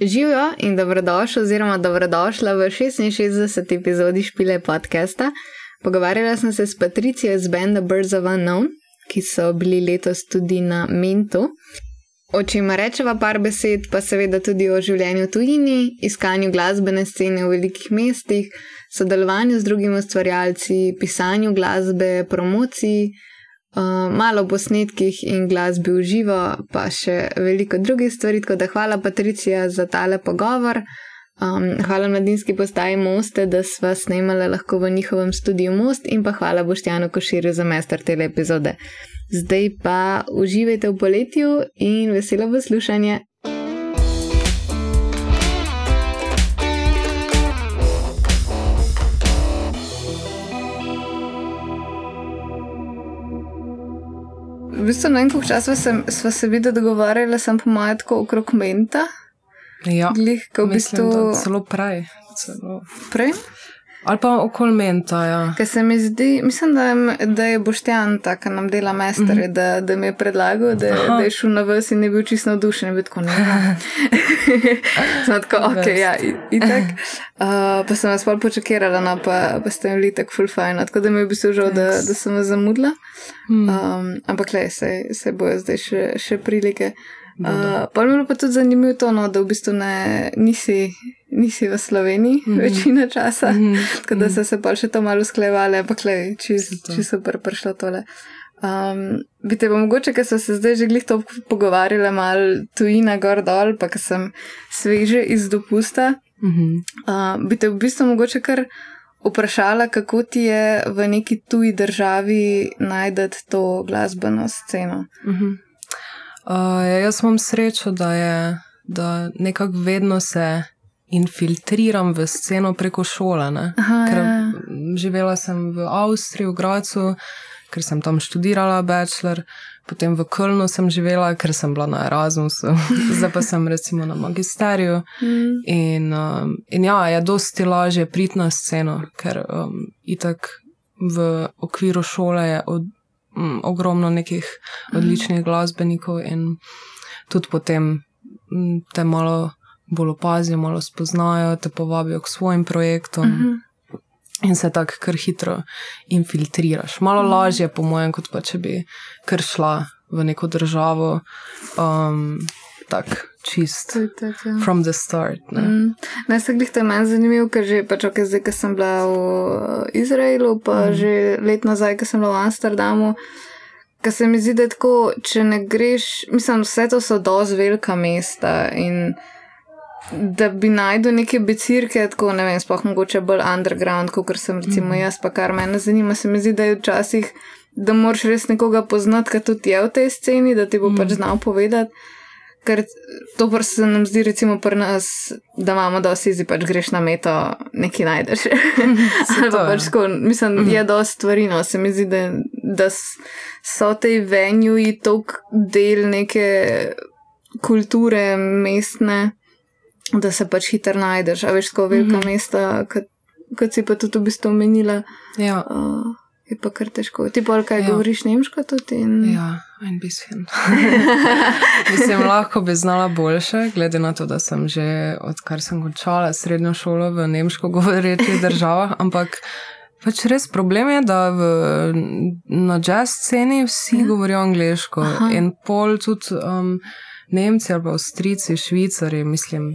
Živijo in dobrodošli, oziroma dobrodošla v 66. epizodi Špile podcasta. Pogovarjala sem se s Patricijo iz benda Birds of Unknown, ki so bili letos tudi na Mentu. O čem rečeva par besed, pa seveda tudi o življenju v tujini, iskanju glasbene scene v velikih mestih, sodelovanju z drugimi ustvarjalci, pisanju glasbe, promociji. Uh, malo posnetkih in glasbi v živo, pa še veliko drugih stvari. Tako da hvala, Patricija, za tale pogovor. Um, hvala mladinski postaji Moste, da sva snemala lahko v njihovem studiu Most in pa hvala Boštjanu Koširju za mester te epizode. Zdaj pa uživajte v poletju in veselo poslušanje. Bistvu, na enem času smo se videli dogovarjali, sem po mojem tako okrog menta. Ja, Glih, v mislim, bistvu da celo prej. Celo. prej. Ali pa okoli menta, ja. Ker se mi zdi, mislim, da da je Boštjan ta, ki nam dela mestere, mm -hmm. da, da mi je predlagal, da, da je šel na vas in je bil čisto navdušen, bi tako ne. Sem tako, ok, ja, itak. Uh, pa sem vas pol počakirala, no, pa, pa ste imeli tako full fajn, tako da mi je v bistvu žal, da, da sem vas zamudila. Um, ampak le, se, se bojo zdaj še, še prilike. Uh, pa mi je bilo pa tudi zanimivo to, no, da v bistvu ne, nisi, nisi v Sloveniji mm -hmm. večino časa, mm -hmm. tako da so se pa še to malo sklevali, ampak le, čisto čis super prišlo tole. Um, bi te pa mogoče, ker so se zdaj že glih to pogovarjali, malo tujina gor dol, pa ker sem sveže iz dopusta, Mm -hmm. uh, bi te v bistvu mogoče kar vprašala, kako ti je v neki tuji državi najdeti to glasbeno sceno. Uh -huh. Uh, ja, jaz imam srečo, da, je, da nekako vedno se infiltriram v sceno preko šole. ne. Aha, Ker ja. živela sem v Avstriji, v Gracu, ker sem tam študirala bachelor, potem v Kölnu sem živela, ker sem bila na Erasmusu, zdaj pa sem recimo na magisteriju. Mm. In, um, in ja, je dosti lažje priti na sceno, ker um, itak v okviru šole je od, um, ogromno nekih odličnih glasbenikov in tudi potem um, te malo bolj opazijo, malo spoznajo, te povabijo k svojim projektom. Mhm. In se tako kar hitro infiltriraš. Malo Mhm. lažje, po mojem, kot pa če bi kar šla v neko državo, um, tako čist, tako, ja. from the start. Ne? Mm. Ne, se glih to je meni zanimivo, ker že pač, okay, zdaj, ko sem bila v uh, Izraelu, pa mm. že let nazaj, ko sem bila v Amsterdamu, ker se mi zdi, da tako, če ne greš, mislim, vse to so dosti velika mesta in da bi najdel neke becirke, tako ne vem, sploh mogoče bolj underground, kot sem recimo mm. jaz, pa kar mene zanima, se mi zdi, da je včasih, da moraš res nekoga poznati, ki tudi je v tej sceni, da ti bo mm. pač znal povedati. Ker to pa se nam zdi, recimo, pri nas, da imamo dosti izi, pač greš na meto, nekaj najdeš. Ali pa to, pač tako, mislim, je dosti stvari, no, se mi zdi, da, da so te venjuji tok del neke kulture mestne, da se pač hitro najdeš, a veš, tako velika mm -hmm. mesta, kot, kot si pa tudi v bistvu omenila, Ja, uh, je pa kar težko. Ti pa kaj ja. govoriš nemško tudi? In... ja, en bisschen. Mislim, lahko bi znala boljše, glede na to, da sem že odkar sem končala srednjo šolo v nemško govorečih državah, ampak pač res problem je, da v, na jazz sceni vsi ja. govorijo angliško Aha. in pol tudi. Um, Nemci ali pa Avstrijci, Švicari, mislim,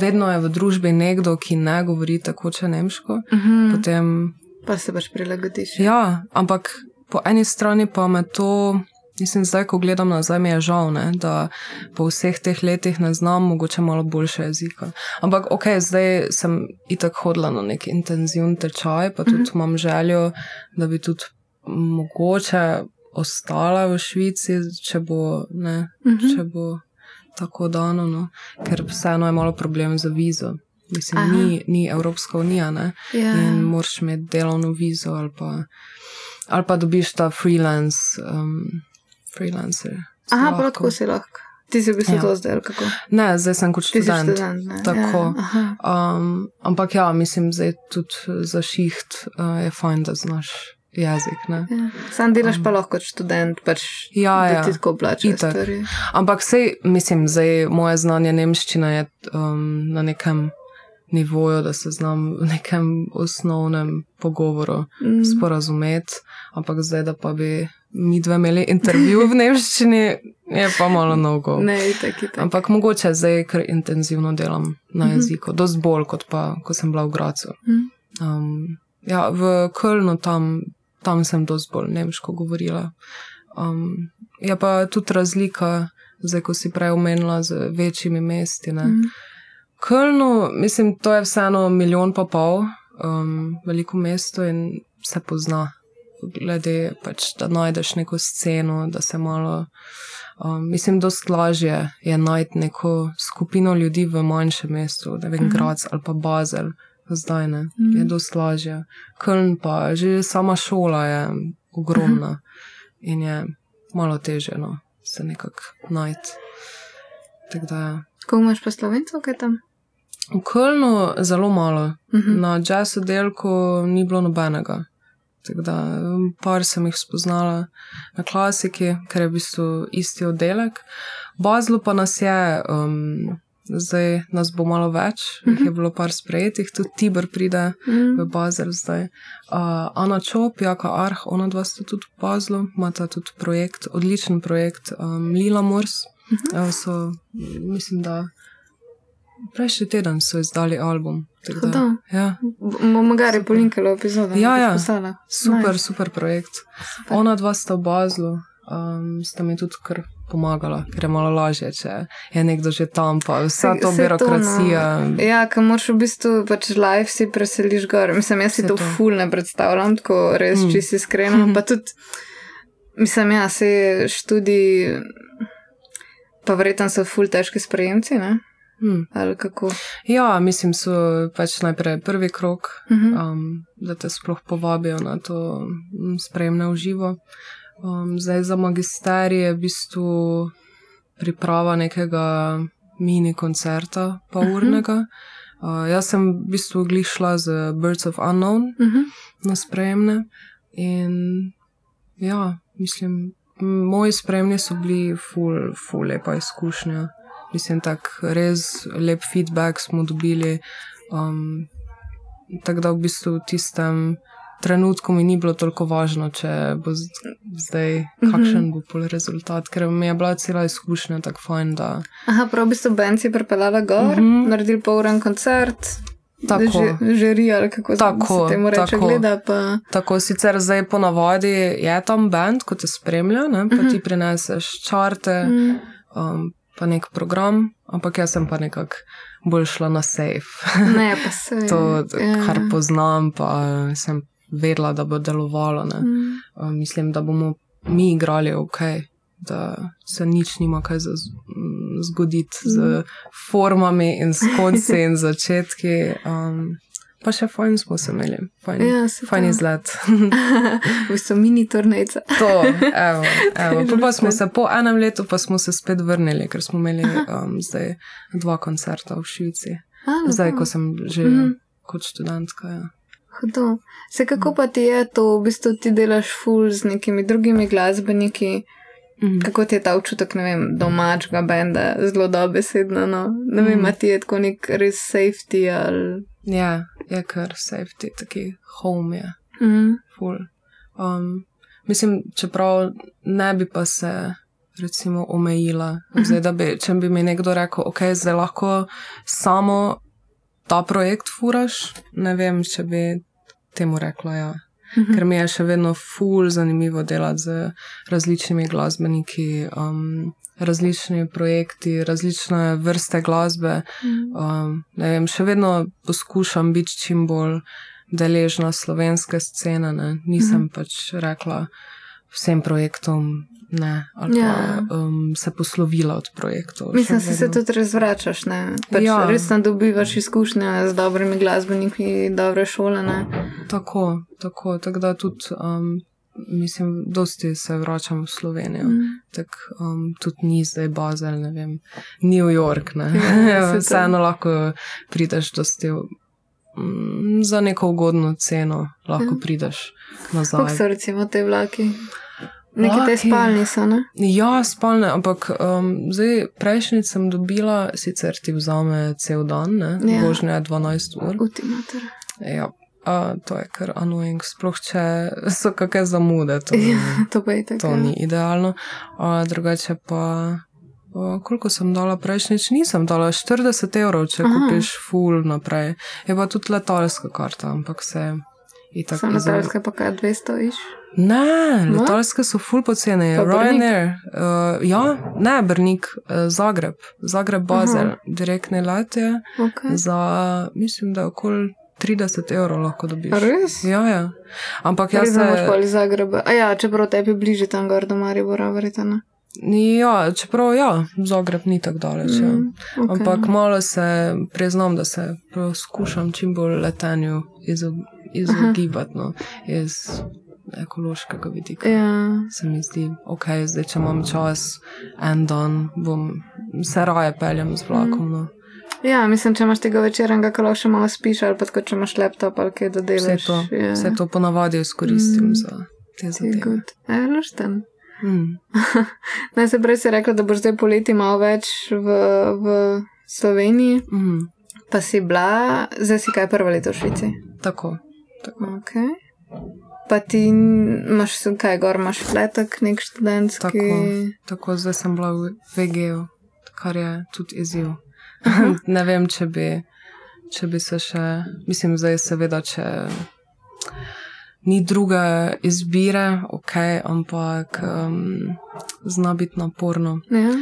vedno je v družbi nekdo, ki ne govori tako če nemško. Uh -huh. Potem Pa se pač prilagodiš. Ja, ampak po eni strani pa me to, mislim, zdaj, ko gledam nazaj, mi je žal, ne, da po vseh teh letih ne znam mogoče malo boljše jezika. Ampak ok, zdaj sem itak hodila na nek intenzivni tečaj, pa tudi mm -hmm. imam željo, da bi tudi mogoče ostala v Švici, če bo, ne, mm -hmm. če bo tako dano, no, ker vseeno je malo problem za vizo. Mislim, Aha. ni, ni Evropska unija, ne? Ja. in moraš imeti delovno vizo, ali pa, ali pa dobiš ta freelance, um, freelancer. Aha, pa tako si lahko. Ti si v bistvu Ja. ja. to zdaj, kako? Ne, zdaj sem kot študent. študent, ne? Tako. Ja. Um, ampak ja, mislim, da tudi za šiht uh, je fajn, da znaš jezik. Ne? Ja. Sam delaš pa lahko kot študent, pač Ja, ja. ti tako stvari. Ampak sej, mislim, zdaj moje znanje nemščine je um, na nekem nivoju, da se znam v nekem osnovnem pogovoru Mm. sporazumeti, ampak zdaj, da pa bi mi dve imeli intervju v nemščini, je pa malo nogo. Ne, itak, itak. Ampak mogoče zdaj, ker intenzivno delam na Mhm. jeziku, dosti bolj kot pa, ko sem bila v Gracu. Mhm. Um, ja, v Kölnu tam, tam sem dosti bolj nemško govorila. Um, je pa tudi razlika, zdaj, ko si prej omenila z večjimi mesti. Ne. Mhm. Kölnu, mislim, to je vseeno milijon pa pol, um, veliko mesto in se pozna. Glede, pač, da najdeš neko sceno, da se malo. Um, mislim, da je lažje je najti neko skupino ljudi v manjšem mestu, da vem, Mhm. Grac ali pa Bazel, zdaj ne, Mhm. je dosti lažje. Köln pa že sama šola je ogromna in je malo teže no, se nekako najti. Tako da ja. Imaš pa slovencev, kaj tam? V Kölnu zelo malo, Mhm. na jazz oddelku ni bilo nobenega. Tako da um, par sem jih spoznala na klasiki, ker je v bistvu isti oddelek. V Bazlu pa nas je, um, zdaj nas bo malo več, uh -huh. je bilo par sprejetih, tudi Tibor pride v Mhm. Bazel zdaj. Uh, Ana Čop, Jaka Arh, ona dva sta tudi v Bazlu, imata tudi projekt, odličen projekt um, Lila Mors. Uh -huh. uh, so, mislim, da prejšnji teden so izdali album. da- Hudo. Ja, Bomo gari polinkali epizodo. Ja, ja. poslala. super, Nice. super projekt. Super. Ona dva sta v Bazlu, um, sta mi tudi kar pomagala, ker je malo lažje, če je nekdo že tam, pa vsa to to, birokracija. no. Ja, ker moraš v bistvu pač live si preseliš gor. Mislim, jaz si to to. ful ne predstavljam, tako res Mm. mm. čisto iskreno. Pa tudi, mislim, ja, se študij, pa verjetno so ful težki sprejemci, ne? Hmm. Ali kako? Ja, mislim, so pač najprej prvi krok, Mhm. um, da te sploh povabijo na to mm, spremne v živo. Um, zdaj za magisterij je v bistvu priprava nekega mini koncerta, pa urnega. Uh, jaz sem v bistvu glišla z Birds of Unknown Mhm. na spremne in ja, mislim, moji spremni so bili ful, ful lepa izkušnja. Mislim, tak res lep feedback smo dobili. Um, tako da v bistvu v tistem trenutku mi ni bilo toliko važno, če bo zdaj kakšen bo pol rezultat, ker mi je bila cela izkušnja tako fajn, da Aha, prav v bistvu band si pripeljala gor, Mhm. mm -hmm. naredili pol uren koncert. Tako. Že, žiri ali kako Tako, se temu reče, tako. gleda pa. Tako sicer zdaj ponavadi je tam bend, ko te spremlja, ne, pa ti prineseš čarte, Mm. um, pa nek program, ampak jaz sem pa nekako bolj šla na safe. Ne, pa se. to, ja. kar poznam, pa sem vedela, da bo delovalo. Ne. Mm. Um, mislim, da bomo mi igrali ok, da se nič nima kaj za, m, zgoditi z formami in s konci in začetki. Um, pa še fajn smo se imeli, fajn, Ja, fajn izlet. v bistvu mini turnejca. To, evo, evo. Pol Pa smo se po enem letu pa smo se spet vrnili, ker smo imeli um, zdaj dva koncerta v Švici. A, Zdaj, lepo. ko sem že Mhm. kot študentka. Ja. Hudo. Se kako pa ti je to, v bistvu ti delaš ful z nekimi drugimi glasbeniki, Mhm. kako ti je ta občutek, ne vem, domačega benda, zelo dobesedno, no. Ne vem, a ti je tako nek res safety ali. Ja, je kar safety, taki home je. Mm. Ful. Um, mislim, čeprav ne bi pa se recimo omejila. Zdaj, da bi, če bi mi nekdo rekel, ok, zdaj lahko samo ta projekt furaš, ne vem, če bi temu rekla ja. Mhm. Ker mi je še vedno ful zanimivo delati z različnimi glasbeniki, um, različni projekti, različne vrste glasbe. Mm. Um, ne vem, še vedno poskušam biti čim bolj deležna slovenske scene. Ne. Nisem Mhm. pač rekla vsem projektom ne, ali Ja. pa um, se poslovila od projektov. Mislim, da se tudi razvračaš, ne? Pač Ja. ja. Res tam dobivaš izkušnje z dobrimi glasbeniki, dobre šole, ne? Tako, tako, tako da tudi. Um, Mislim, dosti se vračam v Slovenijo. Mm. Tako um, tudi ni zdaj Bazel, ne vem, New York. Ne? Ja. Vseeno lahko prideš dosti mm, za neko ugodno ceno lahko prideš nazaj. Kako so recimo te vlaki? Neki te Vlaki. spalni so, ne? Ja, spalne, ampak um, zdaj prejšnjič sem dobila, sicer ti vzame cel dan, ne, Ja. ja. božnja je 12 ur. Ultimator. Ja, a, to je kar annoying, sploh če so kakšne zamude, to, ni- to pa je tako. to ni idealno. A, drugače pa, a, koliko sem dala prejšnjič, nisem dala 40 evrov, če Aha. Kupiš full naprej. Je pa tudi letalska karta, ampak se. izve- Tarske pa kaj 200 iš. Ne, No? letalske so full Brnik? Ryanair, uh, ja, ne, Brnik, uh, Zagreb, Zagreb Bazel, Aha. direktne lete Okay. za, mislim, da okoli 30 evrov lahko dobiš. Res? Ja, ja. Ampak jaz Res ne iz Zagreba. A ja, čeprav tebi bliže tam gor do Maribora, verjetno. Ja, čeprav ja, Zagreb ni tako daleč. Ja. Mm, okej. Ampak malo se priznam, da se poskušam čim bolj letenju izo- izogibati no, iz ekološkega vidika. Ja, Se mi zdi, ok, zdaj če imam čas, en dan, bom se raje peljem z vlakom. No. ja, mislim, če imaš tega večernega, ko lahko še malo spiš, ali pa tako, če imaš laptop ali kaj da Vse delaš. to, ja. vse to ponavadi izkoristim Mm. mm. za te Je zadeve. good. E, lušten. Mm. Naj se prej si rekla, da boš zdaj poleti malo več v, v Sloveniji, Mm. pa si bila, zdaj si kaj prvo leto v Švici. Tako, tako. Okay. Pa ti imaš kaj, gor imaš fletek, nek študentski. Tako. tako zdaj sem bila v VG-ju, kar je tudi izziv. ne vem, če bi, če bi se še, mislim, zdaj seveda, če ni druge izbire, ok, ampak um, zna biti naporno. Ja.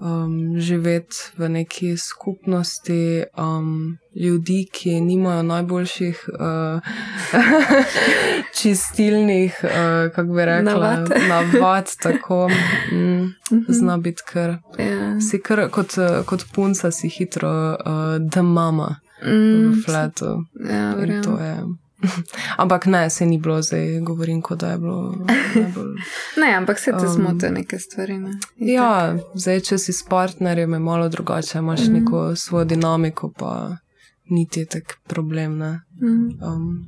Um, živeti v neki skupnosti um, ljudi, ki nimajo najboljših uh, čistilnih, uh, kako bi rekla, Navad. navad tako mm, zna biti kar. Ja. Si kar kot, eh, kot punca, si hitro uh, da mama Mm, v fletu. ja, In verjamem. Ampak ne, se ni bilo, zdaj govorim, kot da je bilo najbolj. Ne, ampak se te Um, zmote neke stvari. Ne? Itak. Ja, zdaj, če si s partnerjem, je malo drugače, imaš mm. neko svojo dinamiko, pa niti je tak problem. Ne? Mm. Um,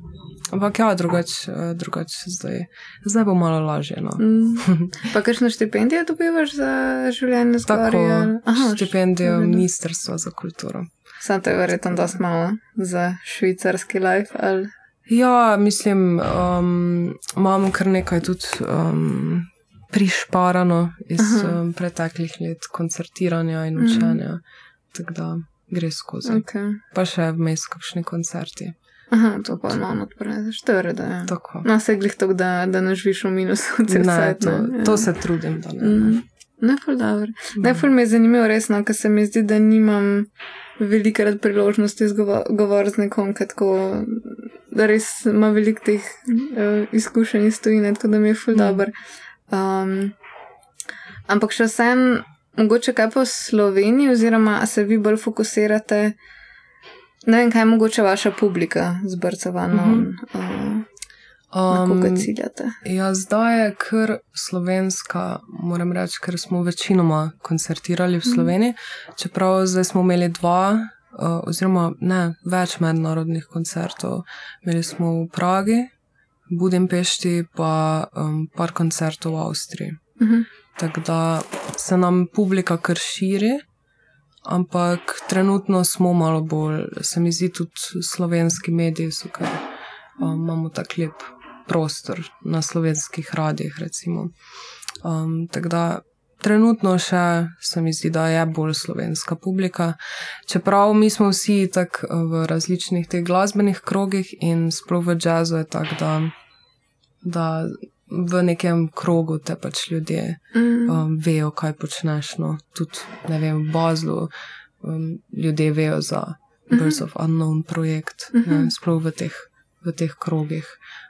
ampak ja, drugače drugač zdaj, zdaj bo malo lažje. No. Mm. Pa kakšno štipendijo dobivaš za življenje Tako, zgoraj? štipendijo. Ministrstva za kulturo. Sam to je verjetno dosti malo za švicarski life. Ali... Ja, mislim, um, imam kar nekaj tudi um, prišparano iz Aha. um, preteklih let koncertiranja in učenja, tako da gre skozi. Okay. Pa še vmes kakšni koncerti. Aha, to pa malo odpreš, to je redo. Ja. Tako. No, se glih to, da, da ne živiš v minusu, Ne, cajt, to, ne, ja. to se trudim, da ne. Mm. Ful dobro. Ne, ful mi je zanimivo, resno, ker se mi zdi, da nimam velikrat priložnosti govoriti z nekom, ki tako, da res ima veliko teh uh, izkušenj iz tujine, tako da mi je ful Mm. dobro. Um, ampak še vsem, mogoče kaj pa v Sloveniji, oziroma se vi bolj fokusirate, ne vem, kaj je mogoče vaša publika zbrcovana, mm. -hmm. uh, na koga ciljate. ja, zdaj je kar slovenska, moram reči, ker smo večinoma koncertirali v Mhm. Sloveniji, čeprav zdaj smo imeli dva. Uh, oziroma, ne, več mednarodnih koncertov. Imeli smo v Pragi, Budimpešti, pa um, par koncertov v Avstriji. Uh -huh. Tako da se nam publika kar širi, ampak trenutno smo malo bolj, se mi zdi, tudi slovenski mediji so kar um, imamo tak lep prostor na slovenskih radijih. recimo. Um, tako da trenutno še se mi zdi, da je bolj slovenska publika. Čeprav mi smo vsi tako v različnih teh glasbenih krogih in sploh v jazzu je tako, da, da v nekem krogu te pač ljudje Mm. um, vejo, kaj počneš. No. Tudi ne vem, v Bazlu um, ljudje vejo za Birds of Unknown projekt, mm -hmm. ne, sploh v teh, v teh krogih.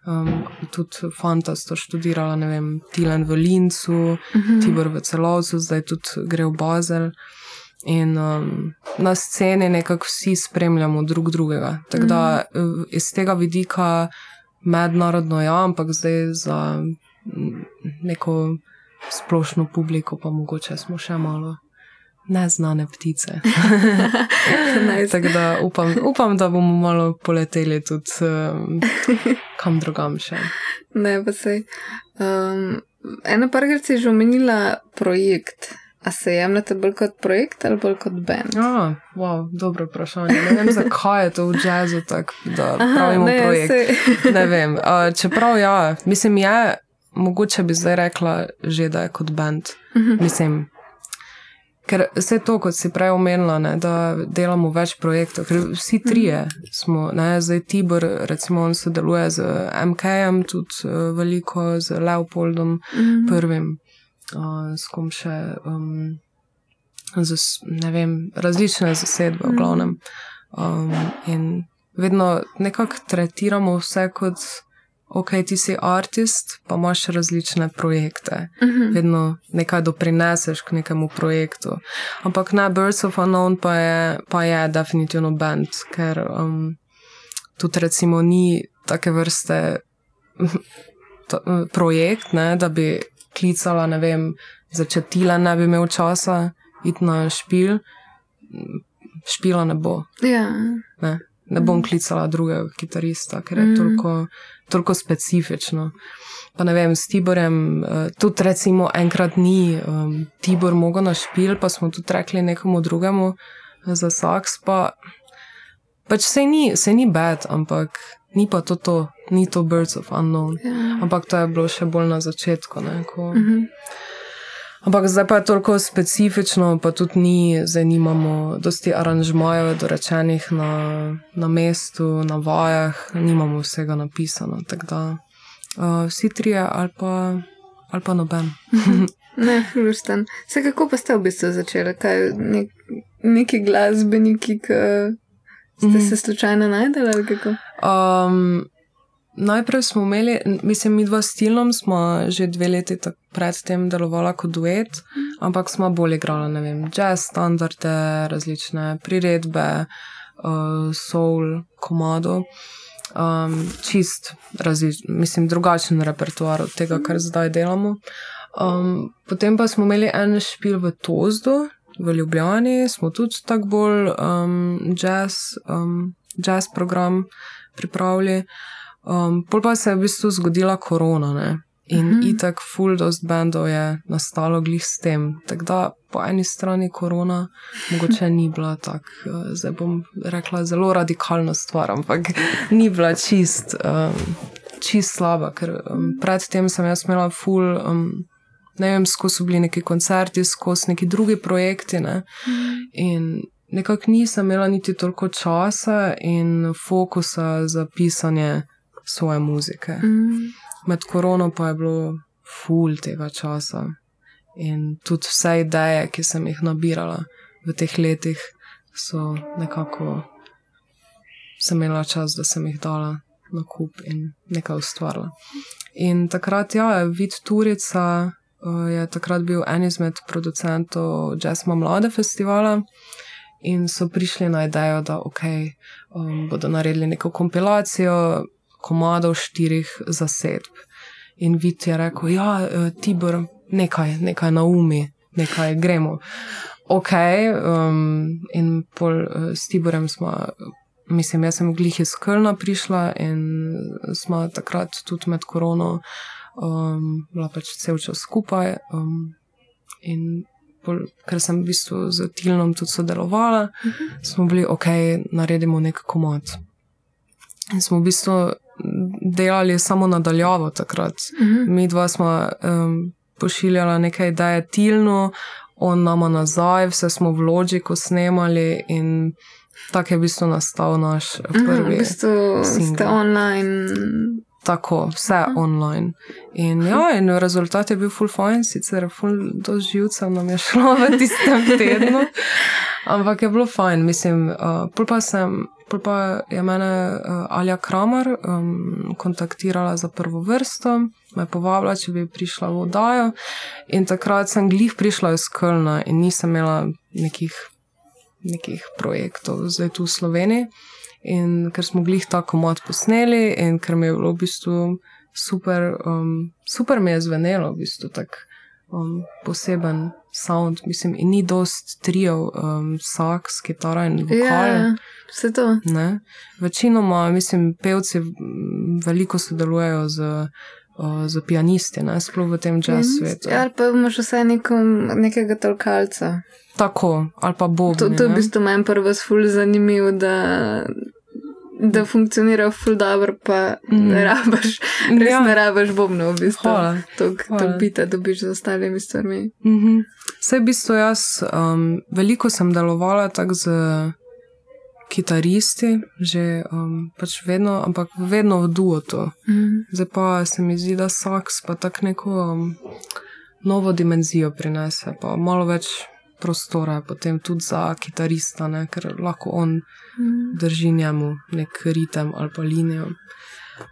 Um, tudi fanta sta študirala, ne vem, Tilen v Lincu, mm -hmm. Tibor v Celovcu, zdaj tudi gre v Bazel. In um, na sceni nekako vsi spremljamo drug drugega. Tako da uh, iz tega vidika mednarodno ja, ampak zdaj za mm, neko splošno publiko pa mogoče smo še malo, neznane ptice. Tako da upam, upam, da bomo malo poleteli tudi um, kam drugam še. Ne, pa se. Um, ena parkrat si že omenila projekt. A se jemljete bolj kot projekt ali bolj kot bend? Ah, wow, dobro vprašanje. Ne vem, zakaj je to v jazzu tako, da Aha, pravimo ne, projekt. Se... ne vem. Uh, čeprav ja, mislim, je, mogoče bi zdaj rekla že, da je kot bend. Uh mhm. -huh. Mislim, Ker vse to, kot si prej omenila, ne, da delamo več projektov, ker vsi trije smo, ne, zdaj Tibor, recimo, on sodeluje z MK-jem, tudi uh, veliko z Leopoldom, mm -hmm. prvim, uh, s kom še, um, z, ne vem, različne zasedbe, v mhm. glavnem. Um, in vedno nekako tretiramo vse kot ok, ti si umetnik, pa imaš različne projekte, uh mhm. -huh. vedno nekaj doprineseš k nekemu projektu. Ampak na Birds of Unknown pa je, pa je definitivno bend, ker um, tudi recimo ni take vrste projekt, ne, da bi klicala, ne vem, začetila, ne bi imel časa iti na špil. Špila ne bo. Ja. Ne, ne bom klicala drugega kitarista, ker je mm. toliko toliko specifično. Pa ne vem, s Tiborem, uh, tudi recimo enkrat ni um, Tibor mogel na špil, pa smo tudi rekli nekomu drugemu za saks. Pa, pač se ni, se ni bed, ampak ni pa to, to, ni to Birds of Unknown. Yeah. Ja. Ampak to je bilo še bolj na začetku. Ne, ko, mm -hmm. Ampak zdaj pa je toliko specifično, pa tudi ni, zdaj nimamo dosti aranžmajev, dorečenih na, na mestu, na vajah, nimamo vsega napisano. Tako da uh, vsi trije ali pa, ali pa noben. ne, vrsten. Vse kako pa ste v bistvu začeli, kaj nek, neki glasbeniki, ki ste mm. se slučajno najdeli ali kako? Um, Najprej smo imeli, mislim, mi dva stilom smo že dve leti predtem delovali kot duet, ampak smo bolj igrali, ne vem, jazz, standarde, različne priredbe, uh, soul, komado. Um, čist, različ, mislim, drugačen repertoar od tega, kar zdaj delamo. Um, potem pa smo imeli en špil v Tozdu, v Ljubljani, smo tudi tako bolj um, jazz, um, jazz program pripravili. Um, pol pa se je v bistvu zgodila korona ne? in mm -hmm. itak full dost bendov je nastalo glih s tem. Tako da po eni strani korona mogoče ni bila tako, uh, zdaj bom rekla, zelo radikalna stvar, ampak ni bila čist, um, čist slaba, ker um, predtem sem jaz imela full. Um, Ne vem, skozi so bili neki koncerti, skozi neki drugi projekti. Ne? In nekako nisem imela niti toliko časa in fokusa za pisanje svoje muzike. Mm. Med korono pa je bilo ful tega časa in tudi vse ideje, ki sem jih nabirala v teh letih, so nekako sem imela čas, da sem jih dala na kup in nekaj ustvarila. In takrat, ja, vid Turica. Eh, je takrat bil en izmed producentov Jazzma Mlade festivala in so prišli na idejo, da okay, um, bodo naredili neko kompilacijo komadov štirih zasedb. In vid je rekel, ja, e, Tibor, nekaj, nekaj na umi, nekaj gremo. Ok, um, in pol uh, s Tiborem smo, mislim, jaz sem glih iz Krna prišla in smo takrat tudi med korono, um, bila pač cel čas skupaj. Um, in pol, ker sem v bistvu z Tilnom tudi sodelovala, uh -huh. smo bili ok, naredimo nek komod. In smo v bistvu delali samo nadaljavo takrat. Uh mhm. -huh. Mi dva smo um, pošiljali nekaj ideje tilno, on nama nazaj, vse smo v loži, ko snemali in tako je v bistvu nastal naš prvi. Uh -huh, v bistvu ste online. Tako, vse -huh. online. In, ja, in rezultat je bil full fine, sicer full do živcev nam je šlo v tistem tednu, ampak je bilo fine. Mislim, uh, pa sem pa je mene uh, Alja Kramer um, kontaktirala za prvo vrsto, me povabila, če bi prišla v oddajo. In takrat sem glih prišla iz Kölna in nisem imela nekih, nekih projektov zdaj tu v Sloveniji. In ker smo glih tako mod posneli in ker mi je bilo v bistvu super, um, super mi je zvenelo, v bistvu tako um, poseben sound, mislim, in ni dost trijev, um, saks, kitara in vokal. Ja, vse to. Ne? Večinoma, mislim, pevci veliko sodelujejo z, uh, z pianisti, ne? sploh v tem jazz svetu. Ja, ali pa imaš vsaj nekom, nekega tolkalca. Tako, ali pa bobni. To, to je v bistvu meni prvo ful zanimivo, da, da funkcionira ful dobro, pa Mm. ne rabaš, res Ja. ne rabaš bobno, v bistvu. Tok bita dobiš z ostalimi stvarmi. Mhm. Saj v bistvu jaz um, veliko sem delovala tako z kitaristi, že um, pač vedno, ampak vedno v duotu. Mm. Zdaj pa se mi zdi, da saks pa tako neko um, novo dimenzijo prinese, pa malo več prostora je potem tudi za kitarista, ne, ker lahko on Mm. drži njemu nek ritem ali pa linijo.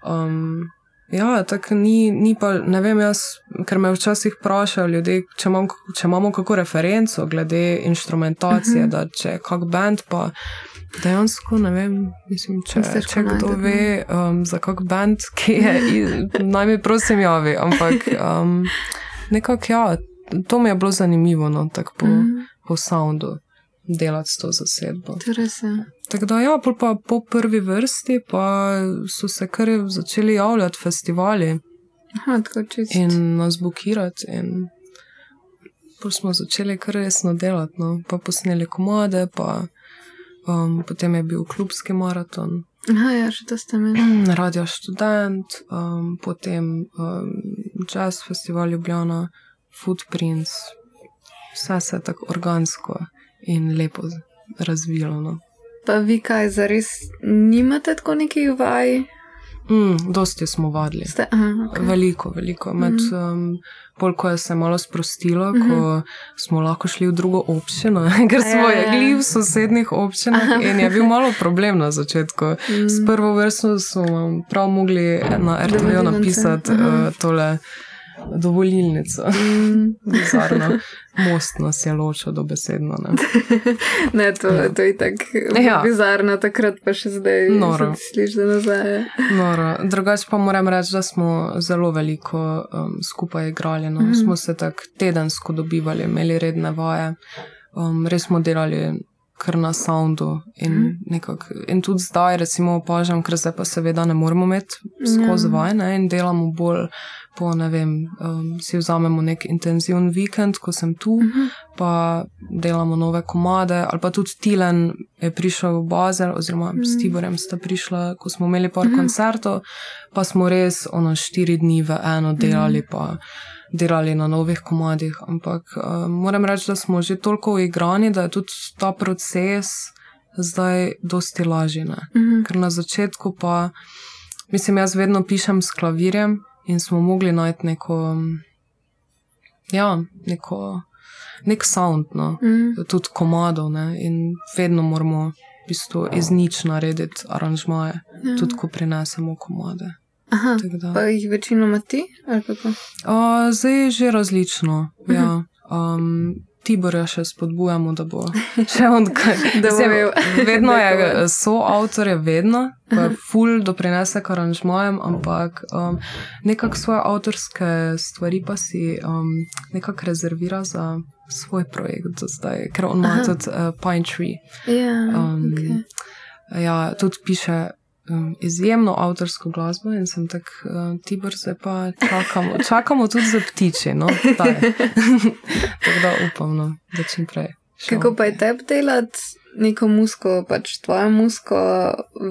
Um, ja, tako ni, ni pa, ne vem, jaz, ker me včasih vprašajo ljudje, če, imam, če imamo kako referenco glede instrumentacije, uh -huh. da če kak band pa. Dejansko ne vem, mislim, če, Niste če šla kdo ve um, za kak band, ki je, naj mi prosim javi. Ampak um, nekako ja, to mi je bilo zanimivo, no, tako po, Mm. po soundu delati s to zasedbo. Tako da, ja, pol pa po prvi vrsti pa so se kar začeli javljati festivali Aha, in nas bukirati. In pol smo začeli kar resno delati, no. pa posneli komade, pa um, potem je bil klubski maraton, Aha, ja, še to ste imeli. radio študent, um, potem um, jazz festival Ljubljana, Footprints, vse se je tako organsko in lepo razvilo. No. Pa vi kaj, zares nimate tako nekih vaj? Mm, dosti smo vadili. Ste, aha, okay. Veliko, veliko. Med, um, pol, ko je se malo sprostilo, Mhm. ko smo lahko šli v drugo občino, ker smo Ja, ja, ja. jegli v sosednjih občinah in je bil malo problem na začetku. Mm. S prvo vrsto smo prav mogli na RTV napisati Aha. uh, tole dovolilnico. Mm. Bizarno. Most nas je ločil dobesedno. Ne? Ne, to, to je tako Ja. ja. bizarno, takrat pa še zdaj. Slišiš, nazaj. Noro. Drugače pa moram reči, da smo zelo veliko um, skupaj igrali. No. Mm. Smo se tako tedensko dobivali, imeli redne vaje, um, res smo delali kar na soundu. In, mm Mhm. -hmm. nekak, in tudi zdaj, recimo, opažam, ker zdaj pa seveda ne moremo imeti skozi Ja. vaje ne, in delamo bolj. Po, ne vem, um, si vzamemo nek intenziven vikend, ko sem tu, Mhm. pa delamo nove komade, ali pa tudi Tilen je prišel v Bazel, oziroma mm. s Tiborjem sta prišla, ko smo imeli par mm. koncertov, pa smo res ono štiri dni v eno delali, mm. pa delali na novih komadih. Ampak uh, moram reči, da smo že toliko uigrani, da je tudi ta proces zdaj dosti lažji. ne. Mhm. Ker na začetku pa, mislim, jaz vedno pišem s klavirjem in smo mogli najti neko, mm, ja, neko, nek sound, no, Mhm. tudi komadov, ne, in vedno moramo v bistvu iz nič narediti aranžmaje, Ja. tudi ko prinesemo komade. Aha, da- pa jih večinoma ti? ali kako? Uh, zdaj je že različno. Ja. Um, Tiborja še spodbujamo, da bo še on kaj. Da bo Mislim, imel vedno je dekoven. soavtor, je vedno, ko je ful doprinese k aranžmajem, ampak um, nekako svoje avtorske stvari pa si um, nekako rezervira za svoj projekt za zdaj, ker on ima tudi uh, Pine Tree. Ja, Um, okay. Ja, tudi piše um, izjemno avtorsko glasbo in sem tako, uh, Tibor, zdaj pa čakamo, čakamo tudi za ptiče. No? Tako da upam, no, da čim prej. šel. Kako pa je tebi delati neko musko, pač tvojo musko,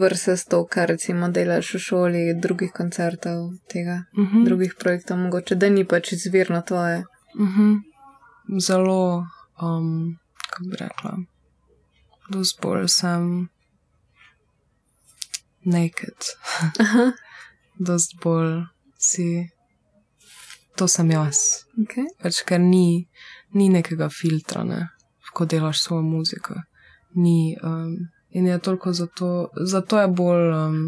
versus to, kar recimo delaš v šoli, drugih koncertov, tega, Mhm, drugih projektov, mogoče da ni pač izvirno tvoje. mhm. Zelo, um, kako bi rekla, dosti bolj sem naked. Aha, Dosti bolj si, to sem jaz. okay. Pač, ker ni, ni nekega filtra, ne, ko delaš svojo muziko. Ni, um, in je toliko zato, zato je bolj um,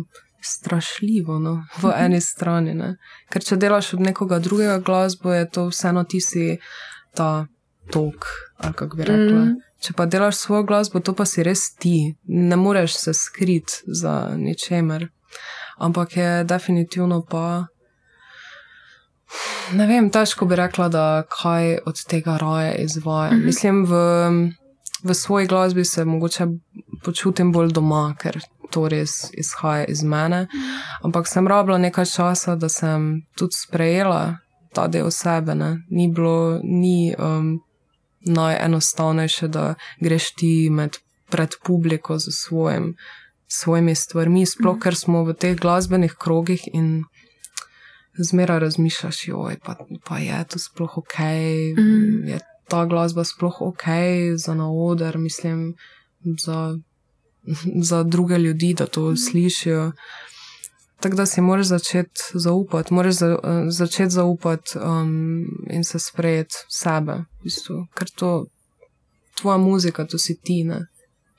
strašljivo no, v eni strani. Ne. Ker če delaš od nekoga drugega glasbo, je to vseeno ti si ta tok, ali kako bi rekla. Mm. Mm. Če pa delaš svojo glasbo, to pa si res ti, ne moreš se skriti za ničemer. Ampak je definitivno pa ne vem, težko bi rekla, da kaj od tega raje izvaja. Mhm. Mislim, v, v svoji glasbi se mogoče počutim bolj doma, ker to res izhaja iz mene. Ampak sem rabila nekaj časa, da sem tudi sprejela ta del sebe. Ne. Ni bilo, ni um, najenostavnejše, da greš ti med, pred publiko z svojim, svojimi stvarmi, sploh ker smo v teh glasbenih krogih in zmeraj razmišljaš, joj, pa, pa je to sploh ok, Mhm. je ta glasba sploh ok za na oder, mislim, za, za druge ljudi, da to slišijo. Tako da si moraš začeti zaupati, moraš za, eh, začeti zaupati um, in se sprejeti sebe, v bistvu. ker to tvoja muzika, to si ti, ne?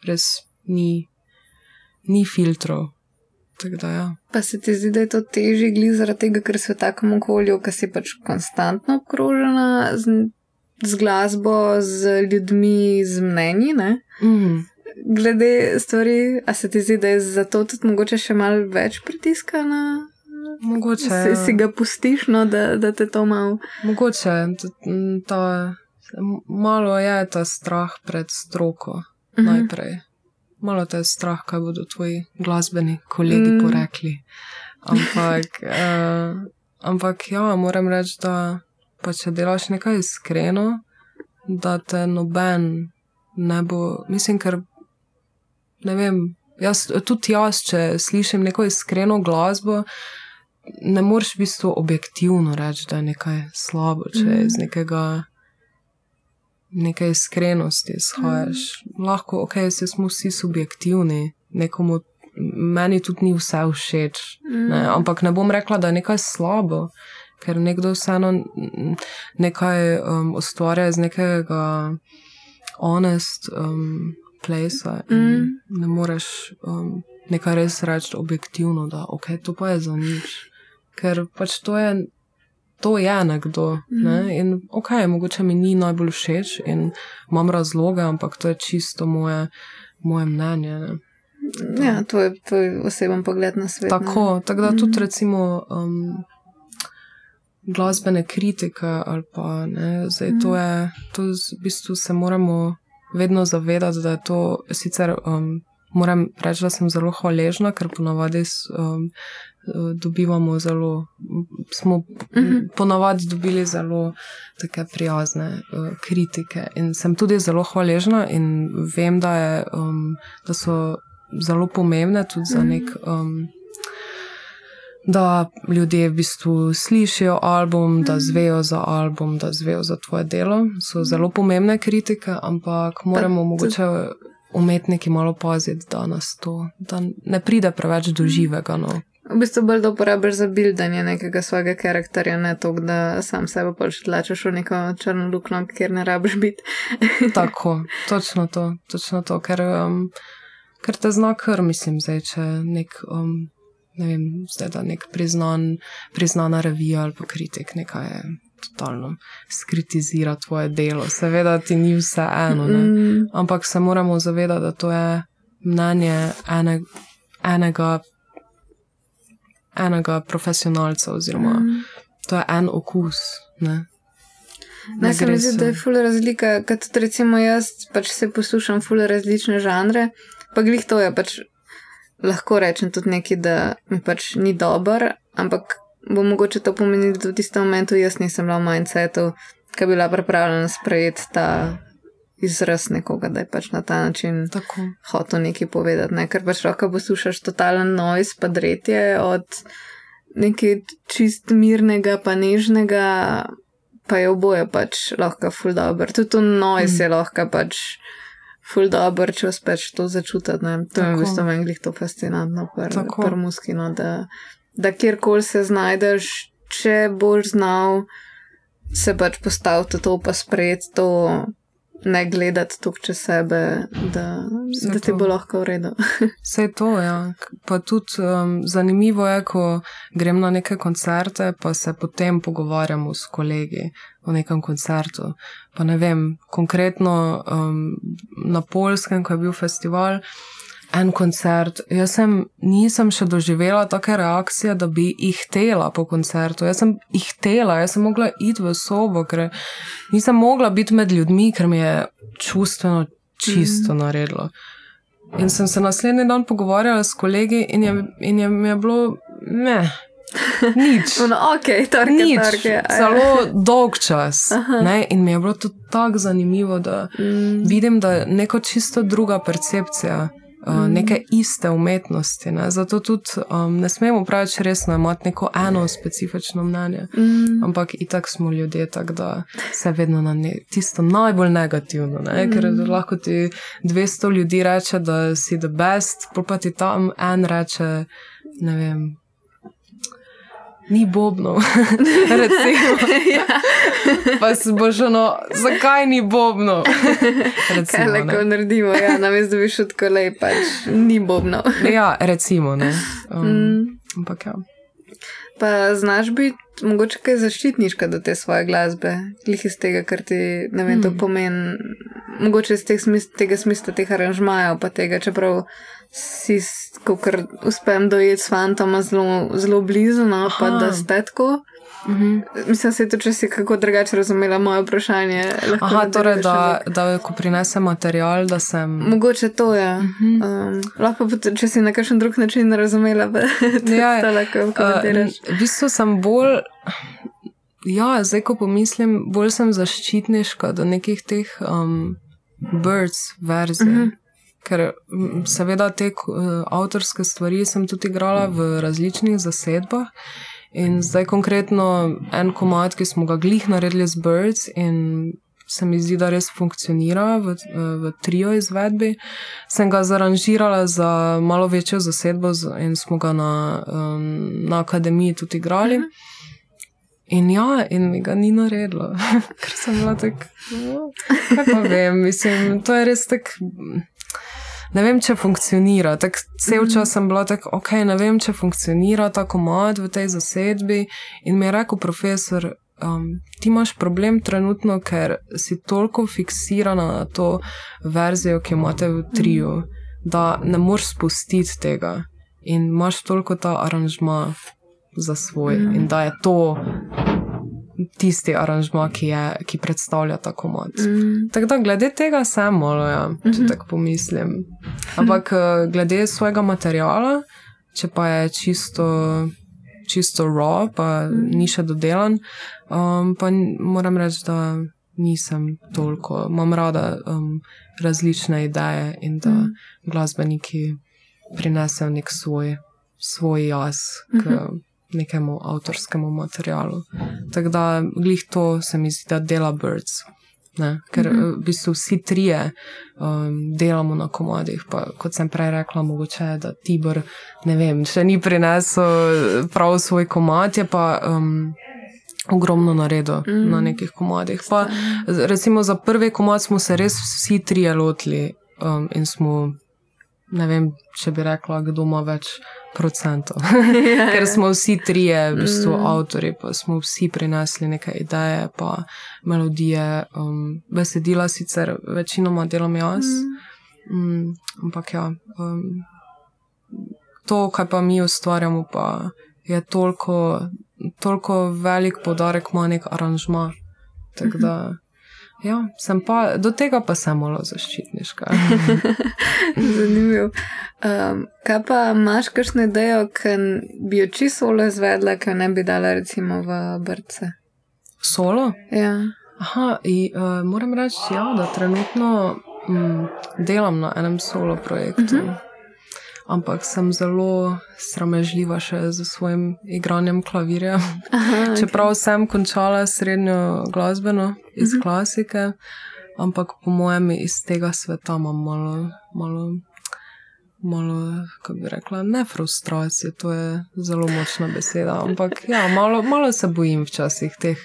res ni, ni filtrov. Da ja. Pa se ti zdi, da je to težje, glede zaradi tega, ker si v takem okolju, ki si pač konstantno obkrožena z, z glasbo, z ljudmi, z mnenji. Ne? Mm. Glede stvari, a se ti zdi, da je zato tudi mogoče še malo več pritiska na. Mogoče, Si, si ga pustiš, no, da, da te to malo. mogoče t- m, ta, m- malo je ta strah pred stroko Mhm. najprej. Malo te je strah, kaj bodo tvoji glasbeni kolegi Mm. porekli. Ampak, uh, ampak ja, moram reči, da pa če delaš nekaj iskreno, da te noben ne bo, mislim, ker ne vem. Jaz, tudi jaz, če slišim neko iskreno glasbo, ne moreš v bistvu objektivno reči, da je nekaj slabo, če Mhm. iz nekega. Neke iskrenosti izhajaš. Mm. Lahko, ok, se smo vsi subjektivni, nekomu, meni tudi ni vse všeč, ne, ampak ne bom rekla, da je nekaj slabo, ker nekdo vseeno mm, nekaj um, ustvarja iz nekega honest um, placea in Mm. mm. ne moreš um, nekaj res reči objektivno, da ok, to pa je za nič. Ker pač to je, to je nekdo. Ne? In ok, mogoče mi ni najbolj všeč in imam razloge, ampak to je čisto moje, moje mnenje. Ne? Ja, to je tvoj oseben pogled na svet. ne. Tako, tako da Mhm. tudi recimo um, glasbene kritike ali pa ne, zdaj to je, to v bistvu se moramo vedno zavedati, da je to sicer. Um, Moram reči, da sem zelo hvaležna, ker ponavadi um, dobivamo zelo, smo Mhm. ponavadi dobili zelo take prijazne uh, kritike. In sem tudi zelo hvaležna in vem, da, je, um, da so zelo pomembne tudi za nek. Um, Da ljudje v bistvu slišijo album, da zvejo za album, da zvejo za tvoje delo. So zelo pomembne kritike, ampak moramo tudi- mogoče umetniki malo paziti, da nas to da ne pride preveč do živega. No. V bistvu bolj da uporabiš za bildanje nekega svojega karakterja, ne to, da sam sebe pač tlačeš v neko črno luknjo, kjer ne rabiš biti. Tako, točno to, točno to, ker, um, ker te zna kar, mislim, zdaj, če nek, um, ne vem, zdaj da nek priznan, priznana revija ali pa kritik nekaj totalno skritizira tvoje delo. Seveda ti ni vse eno, ne? Mm, ampak se moramo zavedati, da to je mnenje ene, enega, enega profesionalca, oziroma mm. to je en okus. Ne, Ne, se mi zdi, da je ful razlika, tudi recimo jaz pač se poslušam ful različne žanre, pa glih to je pač lahko rečem tudi nekaj, da mi pač ni dober, ampak bo mogoče to pomenilo, da v tistem momentu jaz nisem bila v mindsetu, ki bi bila pripravljena sprejeti ta izraz nekoga, da je pač na ta način Tako. hotel nekaj povedati, ne? ker pač lahko poslušaš totalen noise, pa dretje od nekaj čist mirnega, pa nežnega, pa je oboje pač lahko full dobro. Tudi to noise mm. je lahko pač full dobro, če uspeš to začutiti. Ne? To je v Tako. bistvu meni glih to fascinantno, Tako. pr muskino, da, da kjerkoli se znajdeš, če boš znal se pač postaviti v to, pa sprejeti to. Ne gledati tukaj čez sebe, da, Vse da ti to. bo lahko v redu. Vse to, ja. Pa tudi um, zanimivo je, ko grem na neke koncerte, pa se potem pogovarjamo s kolegi o nekem koncertu. Pa ne vem, konkretno um, na Polskem, ko je bil festival, en koncert. Jaz sem, nisem še doživela take reakcije, da bi jih tela po koncertu. Jaz sem jih tela, jaz sem mogla iti v sobo, ker nisem mogla biti med ljudmi, ker mi je čustveno čisto mm. naredilo. In sem se naslednji dan pogovarjala s kolegi, in je, in je mi je bilo, ne. Nič. No, okay, torke, Nič. torke, Zelo dolg čas. In mi je bilo to tako zanimivo, da mm. vidim, da je neko čisto druga percepcija. Uh, neke iste umetnosti. Ne? Zato tudi um, ne smemo preveč resno imeti neko eno specifično mnenje. Mm. Ampak itak smo ljudje, tako da se vedno na ne, tisto najbolj negativno. Ne? Mm. Ker lahko ti 200 ljudi reče, da si the best, pa ti tam en reče, ne vem ni bobnov. ja. Pa si boš ono, zakaj ni bobnov? Recimo, Kaj lahko naredimo, ja, namesto da bi šel tako lepo, pač ni bobnov. ja, recimo. Um, mm. Ampak ja. Pa znaš biti mogoče kaj zaščitniška do te svoje glasbe, lih iz tega, kar ti ne vem, mm. to pomeni, mogoče iz teh smis tega smisla teh aranžmajev, pa tega, čeprav si, kar uspem dojeti s fantoma zelo, zelo blizu, no, pa da ste tako. Mm -hmm. Mislim, se tudi, če si kako drugače razumela moje vprašanje. Aha, torej, da, da ko prinesem material, da sem. Mogoče to je. Mm -hmm. um, lahko, če si na kakšen drug način razumela, da ja, to lahko komentiraš. Uh, v bistvu sem bolj. Ja, zdaj, ko pomislim, bolj sem zaščitniška do nekih teh um, birds verzij. Mm -hmm ker seveda te uh, avtorske stvari sem tudi igrala v različnih zasedbah. In zdaj konkretno en komat, ki smo ga glih naredili z Birds in se mi zdi, da res funkcionira v, v trio izvedbi, sem ga zaranžirala za malo večjo zasedbo in smo ga na, um, na akademiji tudi igrali. Mhm. In ja, in mi ga ni naredilo, ker sem bila tako, no, kaj pa vem, mislim, to je res tako ne vem, če funkcionira. Tak, cel mhm. čas sem bila tako, ok, ne vem, če funkcionira ta komod v tej zasedbi. In mi je rekel profesor, um, ti imaš problem trenutno, ker si toliko fiksirana na to verzijo, ki jo imate v triju, da ne moreš spustiti tega. In imaš toliko ta aranžma za svoj, mm. in da je to tisti aranžma, ki, je, ki predstavlja ta komod. Mm. Tako da glede tega sem malo, ja, če mm -hmm. tako pomislim. Ampak eh, glede svojega materiala, če pa je čisto. Čisto raw, pa mm. ni še dodelan. Um, pa moram reči, da nisem toliko. Imam rada um, različne ideje in da mm. glasbeniki prinesejo nek svoj, svoj jaz k, mm -hmm nekemu avtorskemu materialu. Tako da, glih to se mi zdi, da dela Birds. Ne? Ker mm -hmm. v bistvu vsi trije um, delamo na komadih. Pa, kot sem prej rekla, mogoče je, da Tibor, ne vem, še ni prinesel prav svoj komad, je pa um, ogromno naredil mm na nekih komadih. Pa, recimo za prvi komad smo se res vsi trije lotili um, in smo, ne vem, če bi rekla, kdo ima več procentov. Ker smo vsi trije, v bistvu mm. avtori, pa smo vsi prinesli neke ideje, pa melodije, um, besedila, sicer večinoma delam jaz. Mm. Mm, ampak ja, um, to, kar pa mi ustvarjamo, pa je toliko, toliko velik podarek, ima nek aranžma. Tako da. Mm -hmm. Ja, pa, do tega pa sem malo zaščitniška. Zanimivo. Um, kaj pa imaš kakšno idejo, ki bi jo čisto solo izvedla, ki ne bi dala recimo v brce? Solo? Ja. Aha, in, uh, moram reči, ja, da trenutno um, delam na enem solo projektu. Uh mhm. -huh ampak sem zelo sramežljiva še z svojim igranjem klavirja. Aha, Čeprav okay. sem končala srednjo glasbeno iz uh mhm. -huh. klasike, ampak po mojem iz tega sveta imam malo, malo, malo, kako bi rekla, ne frustracije, to je zelo močna beseda, ampak ja, malo, malo se bojim včasih teh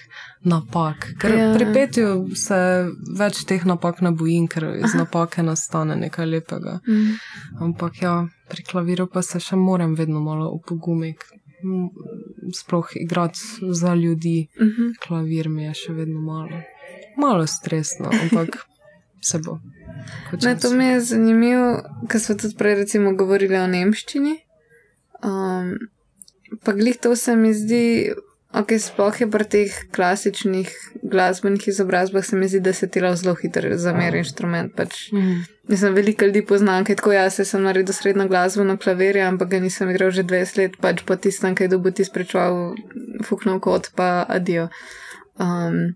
napak. Ker ja. pri petju se več teh napak ne bojim, ker iz napake nastane nekaj lepega. Mm. Ampak ja, pri klaviru pa se še moram vedno malo upogumiti. Sploh igrati za ljudi, uh mhm. -huh. klavir mi je še vedno malo, malo stresno, ampak se bo. Ne, to mi je zanimivo, ker smo tudi prej recimo govorili o nemščini. Um, pa glih to se mi zdi, ok, sploh je pri teh klasičnih glasbenih izobrazbah, se mi zdi, da se tela zelo hitro zamer inštrument. Pač. Mhm. Mislim, veliko ljudi poznam, ker tako jaz sem naredil srednjo glasbo na klavirju, ampak ga nisem igral že 20 let, pač po tistem, kaj dobi ti sprečval, fuknil kot pa adijo. Um,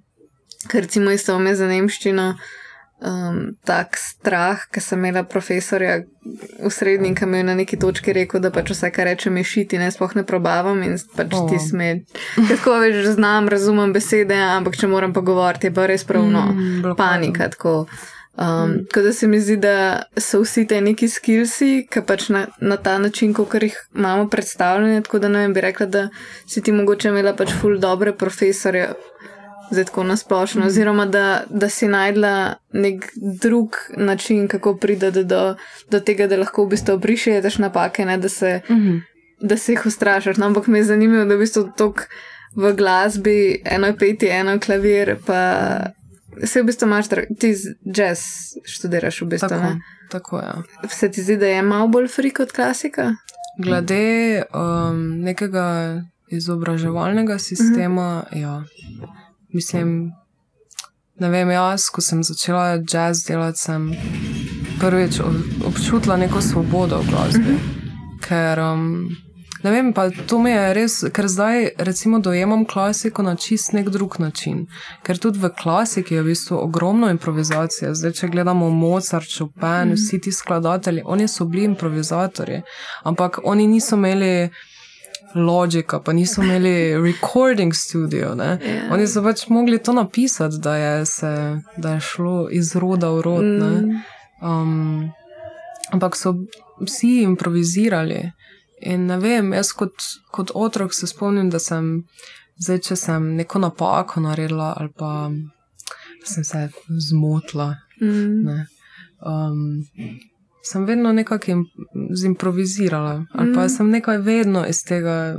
ker recimo isto ome za nemščino. Um, tak strah, ki sem imela profesorja v srednji, ki mi je na neki točki rekel, da pač vse, kar rečem, je šiti, ne spoh ne probavam in pač Oh. ti sme. Tako več znam, razumem besede, ampak če moram pogovoriti, je pa res pravno Mm, panika. Tako. Um, tako da se mi zdi, da so vsi te neki skillsi, ki pač na, na ta način, kot jih imamo predstavljene, tako da ne vem, bi rekla, da si ti mogoče imela pač ful dobre profesorje, zdaj tako nasplošno, oziroma da, da si najdla nek drug način, kako pride do, do, tega, da lahko v bistvu prišiješ napake, ne da se Mhm. da se jih ustrašiš. No, ampak me je zanimivo, da v bistvu tok v glasbi, eno je peti, eno je klavir, pa se v bistvu imaš, ti jazz študiraš v bistvu. Tako, ne? tako je. Se ti zdi, da je malo bolj fri kot klasika? Glede um, nekega izobraževalnega sistema, uh -huh. ja, mislim, ne vem, jaz, ko sem začela jazz delati, sem prvič občutila neko svobodo v glasbi. Uh -huh. Ker, um, ne vem, pa to mi je res, ker zdaj recimo dojemam klasiko na čist nek drug način. Ker tudi v klasiki je v bistvu ogromno improvizacije. Zdaj, če gledamo Mozart, Chopin, vsi ti skladatelji, oni so bili improvizatorji, ampak oni niso imeli. Logika, pa niso imeli recording studio. Ne? Ja. Oni so pač mogli to napisati, da je, se, da je šlo iz roda v rod. Ne? Mm. Um, ampak so vsi improvizirali. In ne vem, jaz kot, kot otrok se spomnim, da sem zdaj, če sem neko napako naredila ali pa sem se zmotila. Mm. Ne, um, sem vedno nekako im, zimprovizirala ali pa Mm. sem nekaj vedno iz tega.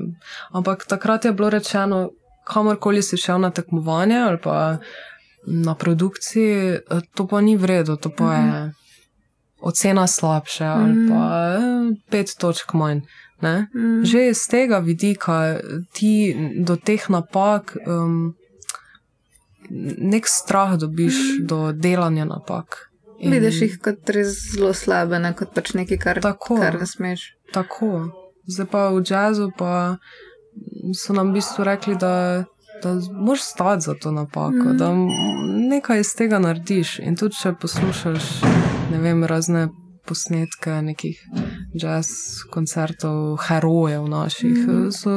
Ampak takrat je bilo rečeno, kamorkoli si šel na tekmovanje ali pa na produkciji, eh, to pa ni vredno, to pa je ocena slabše ali Mhm. pa eh, pet točk manj. Ne? Mm. Že iz tega vidika ti do teh napak um, nek strah dobiš do delanja napak. In Vidiš jih kot res zelo slabe, ne kot pač nekaj, kar, Tako. kar ne smeš. Tako. Zdaj pa v jazzu pa so nam v bistvu rekli, da, da moraš stati za to napako, Mhm. da nekaj iz tega narediš. In tudi če poslušaš ne vem, razne posnetke nekih jazz koncertov, herojev naših, Mhm. so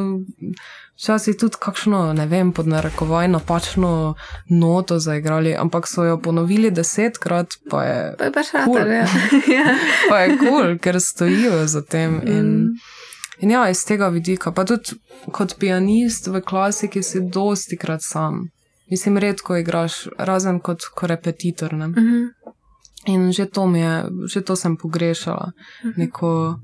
včasih tudi kakšno, ne vem, pod narekovaj napačno noto zaigrali, ampak so jo ponovili desetkrat, pa je Pa je pač Cool. rata, ja. pa je kul, cool, ker stojijo za tem. In, Mm. in ja, iz tega vidika, pa tudi kot pianist v klasiki si dosti krat sam. Mislim, redko igraš, razen kot korepetitor. Ne? Mhm. In že to, je, že to sem pogrešala. Neko,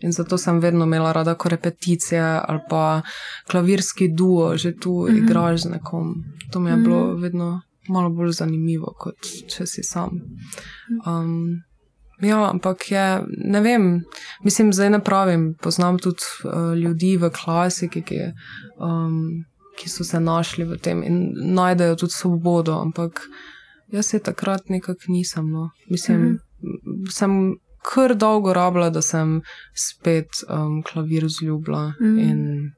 in zato sem vedno imela rada korepeticije ali pa klavirski duo, že tu Mhm. igraš z nekom. To mi je bilo vedno malo bolj zanimivo, kot če si sam. Um, ja, ampak je, ne vem, mislim, zdaj ne pravim. Poznam tudi uh, ljudi v klasiki, ki, um, ki so se našli v tem in najdejo tudi svobodo, ampak jaz se takrat nekako nisem. No. Mislim, mm -hmm. sem kar dolgo rabila, da sem spet um, klavir zljubila mm in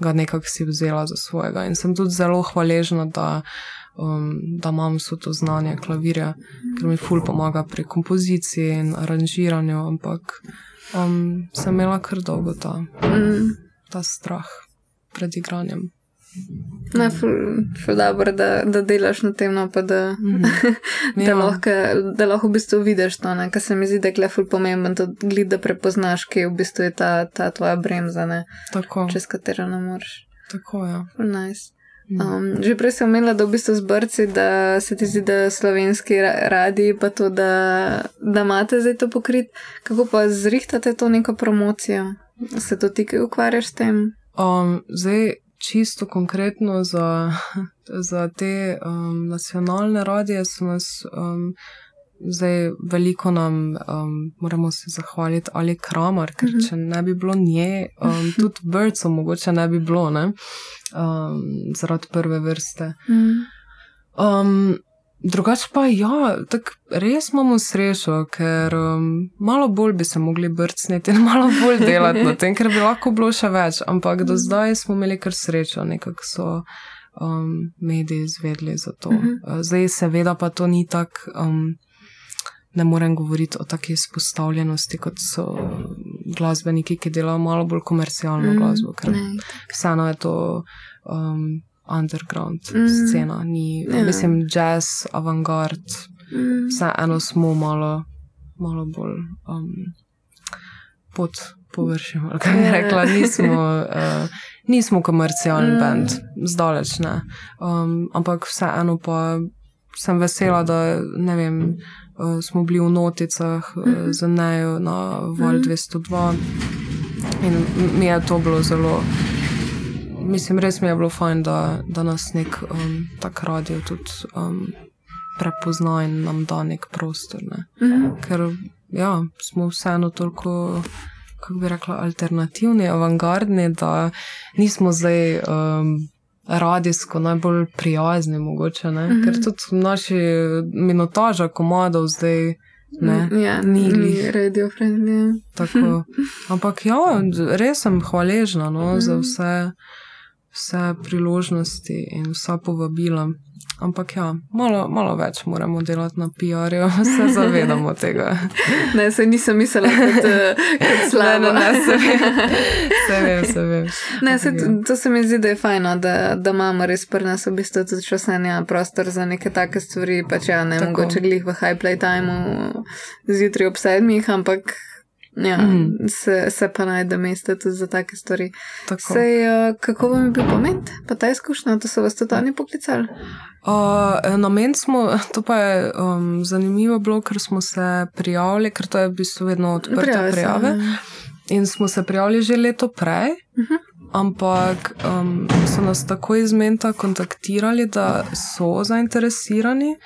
ga nekako si vzela za svojega. In sem tudi zelo hvaležna, da, um, da imam vso to znanje klavirja, ker mi ful pomaga pri kompoziciji in aranžiranju, ampak um, sem imela kar dolgo ta, Mm. ta strah pred igranjem. Ne, ful, dobro, da, da delaš na tem, no, pa da, Mhm. da, Ja. lahko, da lahko v bistvu vidiš to, ne, kar se mi zdi, da je ful pomemben, to gled, da prepoznaš, kje v bistvu je ta, ta tvoja bremza, ne, Tako, čez katero ne moreš. tako je. Ful nice. Mm. Um, že prej sem omenila, da v bistvu zbrci, da se ti zdi, da slovenski ra- radi, pa to, da, da imate zdaj to pokrit. Kako pa zrihtate to neko promocijo? Se to ti ukvarjaš s tem? Um, zdaj, čisto konkretno za, za te um, nacionalne radije so nas um, zdaj veliko nam um, moramo se zahvaliti ali kramar, ker Mhm. če ne bi bilo nje, um, tudi brco mogoče ne bi bilo, ne? Um, zaradi prve vrste. Mm. Um, drugače pa ja, tako res imamo srečo, ker um, malo bolj bi se mogli brcniti in malo bolj delati na tem, ker bi lahko bilo še več, ampak do zdaj smo imeli kar srečo, nekako so um, mediji izvedli za to. Mhm. Uh, zdaj seveda pa to ni tako. Um, Ne morem govoriti o taki izpostavljenosti, kot so glasbeniki, ki delajo malo bolj komercialno Mm, glasbo, ker ne. vseeno je to um, underground Mm. mm. scena, ni, Ja. mislim, jazz, avantgard, Mm. vseeno smo malo, malo bolj um, pod površjem. ali Kaj bi Ja. rekla, nismo, uh, nismo komercialni Mm. mm. band, zdaleč ne. Um, ampak vseeno pa sem vesela, da ne vem. Uh, smo bili v Noticah uh, Mhm. z Nejo na Val Mhm. 202 in m- mi je to bilo zelo, mislim, res mi je bilo fajn, da, da nas nek um, tak radio tudi um, prepozna in nam da nek prostor. Ne? Mm. Ker ja, smo vseeno toliko, kako bi rekla, alternativni, avangardni, da nismo zdaj. Um, Radijsko najbolj prijazni, mogoče, ne? Mhm. ker tudi naši minutaža komadov zdaj ne, ja, ni glih. radio friendly. Tako. Ampak ja, res sem hvaležna no, za Mhm. vse, vse priložnosti in vsa povabila. Ampak ja, malo, malo več moramo delati na PR-ju, se zavedamo tega. Ne, se nisem mislila kot, eh, kot slabo. Ne, ne, se vem, se vem. Se vem. Ne, se, Ja. to se mi zdi, da je fajno, da, da imamo res pri nas v bistvu tudi časanja prostor za neke take stvari. Pač ja, ne Tako. mogoče glih v high playtimeu zjutraj ob sedmih, ampak ja, Mhm. se, se pa najde mesto tudi za take stvari. Tako. Sej, uh, kako vam je bil pomen, pa ta izkušnja, to so vas tudi oni poklicali? Uh, namen smo, to pa je um, zanimivo bilo, ker smo se prijavili, ker to je v bistvu vedno odprte Prijave se, prijave. ja. In smo se prijavili že leto prej, Mhm. ampak um, so nas tako iz Menta kontaktirali, da so zainteresirani,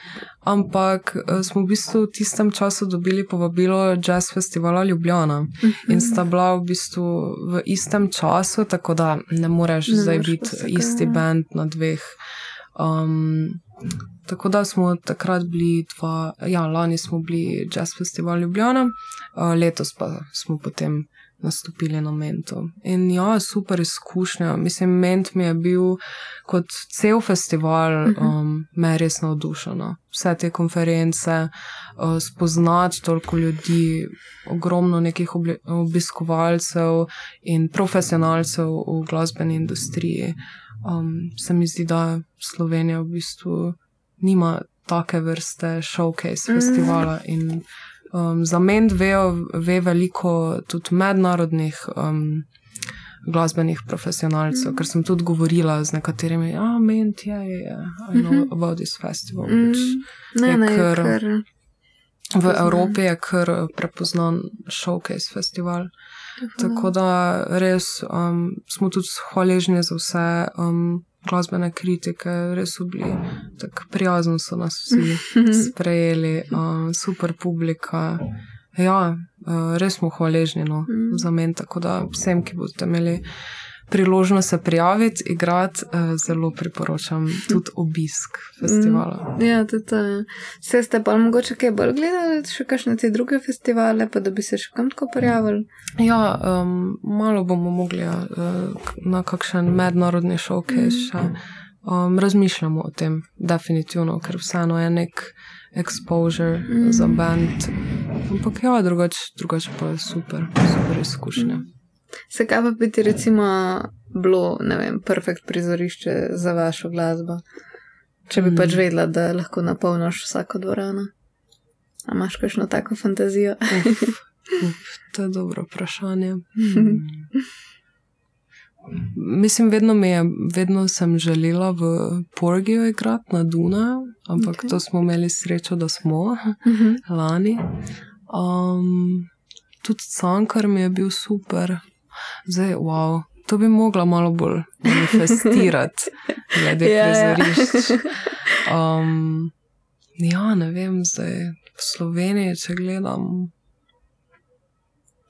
ampak uh, smo v bistvu v tistem času dobili povabilo Jazz Festivala Ljubljana. Mhm. In sta bila v bistvu v istem času, tako da ne moreš Ne zdaj biti isti ga- bend na dveh. Um, tako da smo takrat bili dva, ja, lani smo bili Jazz Festival Ljubljana, uh, letos pa smo potem nastopili na Mentu. In ja, super izkušnja. Mislim, Ment mi je bil kot cel festival, um, me je res navdušeno. Vse te konference, uh, spoznati toliko ljudi, ogromno nekih obiskovalcev in profesionalcev v glasbeni industriji. Um, se mi zdi, da Slovenija v bistvu nima take vrste showcase Mm. festivala. In um, za men vejo, ve veliko tudi mednarodnih. Um, Glasbenih profesionalcev, Mm. ker sem tudi govorila z nekaterimi, ah, ment je, je, I know Mhm. about this festival. Mm, which ne, ne, kar- kar, V Poznan. Evropi je kar prepoznan showcase festival. Tako da res um, smo tudi hvaležni za vse um, glasbene kritike, res so bili tako prijazno, so nas vsi sprejeli, um, super publika. Ja, uh, res smo hvaležni no, Mm. za men, tako da vsem, ki boste imeli priložnost se prijaviti, igrati, uh, zelo priporočam tudi obisk festivala. Ja, tudi ja. Vse ste pa mogoče kaj bolj gledali, še kakšne te druge festivale, pa da bi se še kam tako prijavili. Ja, um, malo bomo mogli ja, uh, na kakšen mednarodni showcase še. Um, razmišljamo o tem, definitivno, ker vseeno je nek exposure Mm. mm. za band. Ampak ja, drugače drugač pa je super, super izkušnja. Se kaj pa bi ti recimo bilo, ne vem, perfekt prizorišče za vašo glasbo? Če bi Mm. pač vedela, da lahko napolniš vsako dvorano. A imaš kakšno tako fantazijo? Uf, uf, to je dobro vprašanje. Hmm. Mislim, vedno, je, vedno sem želela v Porgiju igrati na Dunaju, ampak okay. to smo imeli srečo, da smo Mhm. lani. Um, tudi Cankar mi je bil super, zdaj, wow, to bi mogla malo bolj manifestirati, glede Ja, ja. prizorišč. Um, Ja, ne vem, zdaj v Sloveniji, če gledam.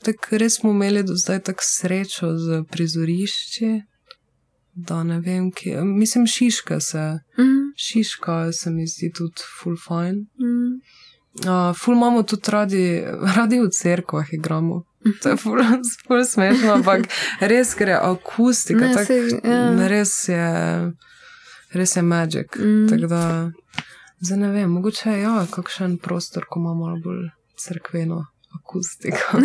Tako res smo imeli do zdaj tako srečo z prizorišči, da ne vem, kje. Mislim, šiška se. Mm. Šiška se mi zdi tudi full fine. Mm. Uh, ful imamo tudi radi, radi v cerkvah igramo. To je ful, ful smešno, ampak res gre akustika. Ne, tak, saj, ja. res je, res je magic. Mm. Tako da, zdaj ne vem, mogoče je ja, kakšen prostor, ko ima malo bolj cerkveno akustiko.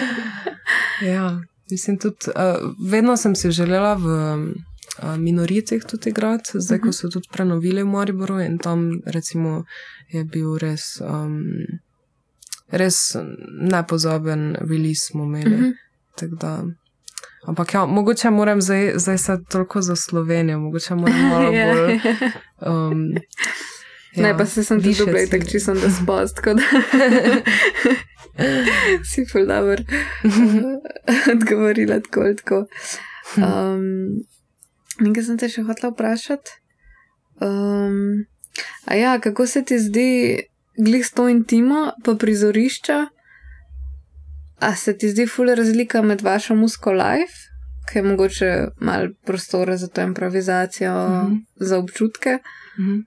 ja, mislim tudi, uh, vedno sem si želela v uh, minoritih tudi igrati, zdaj ko so tudi prenovili v Mariboru in tam recimo je bil res. Um, Res nepozaben release smo imeli. Mhm. Tako Da, ampak ja, mogoče moram zdaj, zdaj se toliko za Slovenijo, mogoče moram malo Ja. bolj. Um, Ne, pa se sem višje dobro, tako če sem da spost, tako da si ful dobro odgovorila tako ali tako. Um, nekaj sem te še hotela vprašati. Um, a ja, kako se ti zdi glih s to intimo, pa prizorišča? A se ti zdi ful razlika med vašo musko life, ki je mogoče malo prostora za to improvizacijo, Mhm. za občutke? Mhm.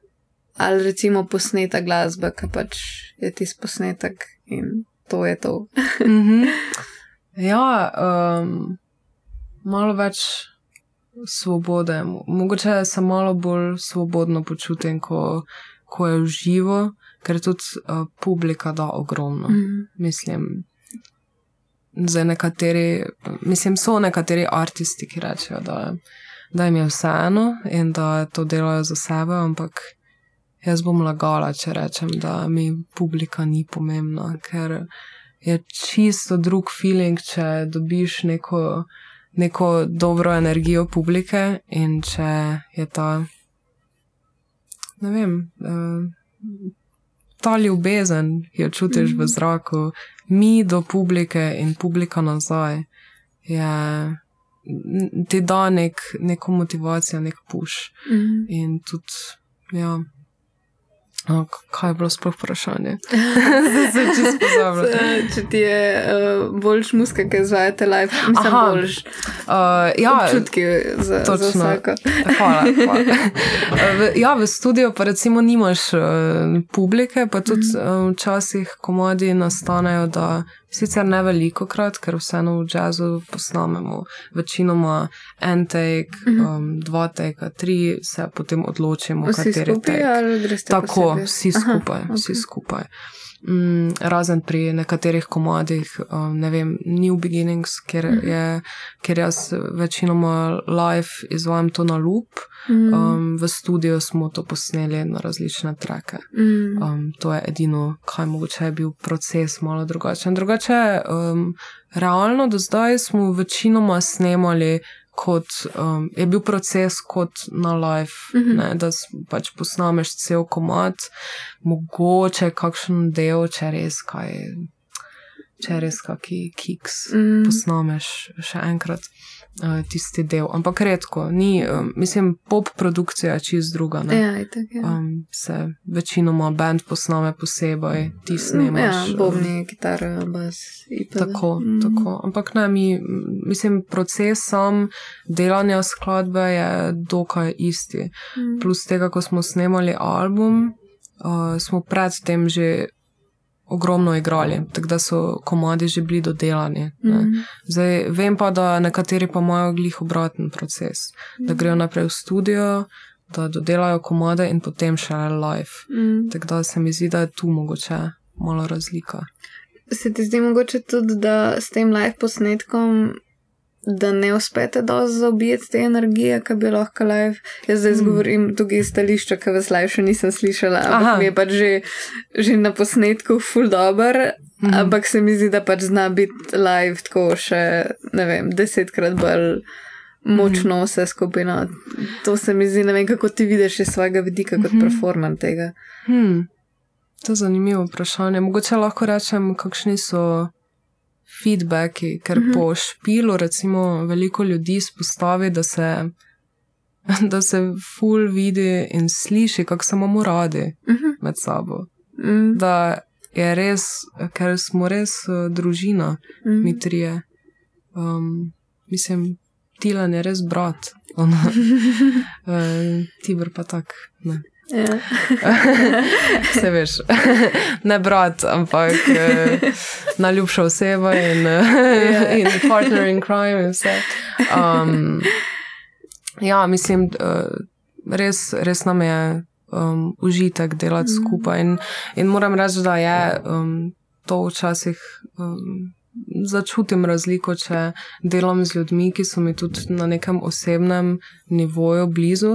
ali recimo posneta glasba, ki pač je tisti posnetek in to je to. Mhm. Ja, um, malo več svobode. Mo- Mogoče se malo bolj svobodno počutim, ko, ko je v živo, ker tudi uh, publika da ogromno. Mm. Mislim, za nekateri, mislim, so nekateri aristi, ki rečejo, da, da jim je vseeno in da to delajo za sebe, ampak jaz bom lagala, če rečem, da mi publika ni pomembna, ker je čisto drug feeling, če dobiš neko, neko dobro energijo publike in če je ta, ne vem. Uh, Ta ljubezen, ki jo čutiš v zraku, mi do publike in publika nazaj, je, ti da nek, neko motivacijo, nek puš. Mm. In tudi, ja. O, k- kaj je bilo sploh vprašanje? Zdaj se čisto pozabila. Če ti je uh, boljš muska, ki izvajate live, mislim, Aha. boljš Uh, ja, občutki za, za točno. vsako. Hvala. hvala. V, ja, v studiu pa recimo nimaš uh, publike, pa tudi uh, včasih komadi nastanejo, da sicer ne veliko krat, ker vseeno v jazzu posnamemo večinoma en take, um, dva take, tri, se potem odločimo, Vsi kateri skupaj take. Tako, posebej? vsi Aha, skupaj, ok. vsi skupaj. Mm, razen pri nekaterih komadih, um, ne vem, New Beginnings, ker, Mhm. je, ker jaz večinoma live izvajam to na loop, Mm. um, v studiu smo to posneli na različne trake. Mm. Um, to je edino, kaj mogoče je bil proces malo drugačen. Drugače, um, realno do zdaj smo večinoma snemali. Kot um, je bil proces kot na live, Mhm. ne, da pač posnameš cel komat, mogoče kakšen del, če res kaj, če res kaki kiks Mm. posnameš še enkrat uh, tisti del. Ampak redko, ni, um, mislim, pop produkcija čist druga. Ne? Ja, itak, ja. Um, se večinoma band posname posebej, ti ja, snemaš. um, bobni, kitara, bas. IPD. Tako, Mm. tako. Ampak ne, mi, mislim, proces sam delanja skladbe je dokaj isti. Mm. Plus tega, ko smo snemali album, uh, smo predtem že ogromno igrali, tako da so komadi že bili dodelani. Mm. Zdaj, vem pa, da nekateri pa imajo glih obraten proces, da grejo naprej v studio, da dodelajo komade in potem še live. Mm. Tako da se mi zdi, da je tu mogoče malo razlika. Se ti zdi mogoče tudi, da s tem live posnetkom, da ne uspete dosti zaobjeti te energije, ki bi lahko live. Jaz zdaj Hmm. govorim tukaj iz stališča, ki vas live še nisem slišala, Aha. ampak mi je pač že, že na posnetku full dobr, Mhm. ampak se mi zdi, da pač zna biti live tako še, ne vem, desetkrat bolj. Močno vse skupino. To se mi zdi, ne vem, kako ti vidiš iz svojega vidika kot Mhm. performer tega. Hmm. To je zanimivo vprašanje. Mogoče lahko rečem, kakšni so feedbacki, ker Mhm. po špilu, recimo, veliko ljudi izpostavi, da se da se ful vidi in sliši, kako se imamo radi Uh -huh. med sabo. mm, Da je res, ker smo res uh, družina, mm. mi trije. Um, mislim, Tilan je res brat, ono, uh, Tibor pa tak. Ne. Ja. Vse veš, ne brat, ampak uh, najljubša oseba in, uh, in partner in crime in vse. Um, ja, mislim, uh, res, res nam je um, užitek delati Mhm. skupaj. In, in moram reči, da je um, to včasih. Um, Začutim razliko, če delam z ljudmi, ki so mi tudi na nekem osebnem nivoju blizu,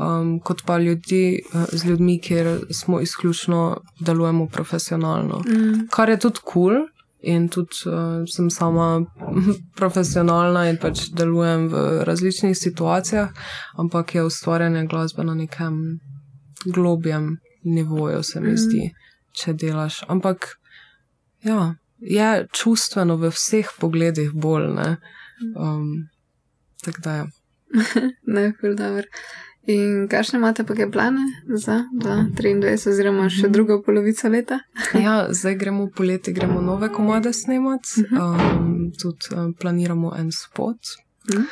um, kot pa ljudi, uh, z ljudmi, kjer smo izključno delujemo profesionalno. Mm, Kar je tudi kul, cool in tudi uh, sem sama profesionalna in pač delujem v različnih situacijah, ampak je ustvarjanje glasbe na nekem globjem nivoju, se mi Mhm. zdi, če delaš. Ampak ja, je čustveno v vseh pogledih bolj. Ne? Um, tako da ja. ne, ful dobro. In kakšne imate pa kaj plane za 2023 oziroma še drugo polovico leta? Ja, zdaj gremo poleti, gremo nove komade snemati, um, tudi um, planiramo en spot. Mhm.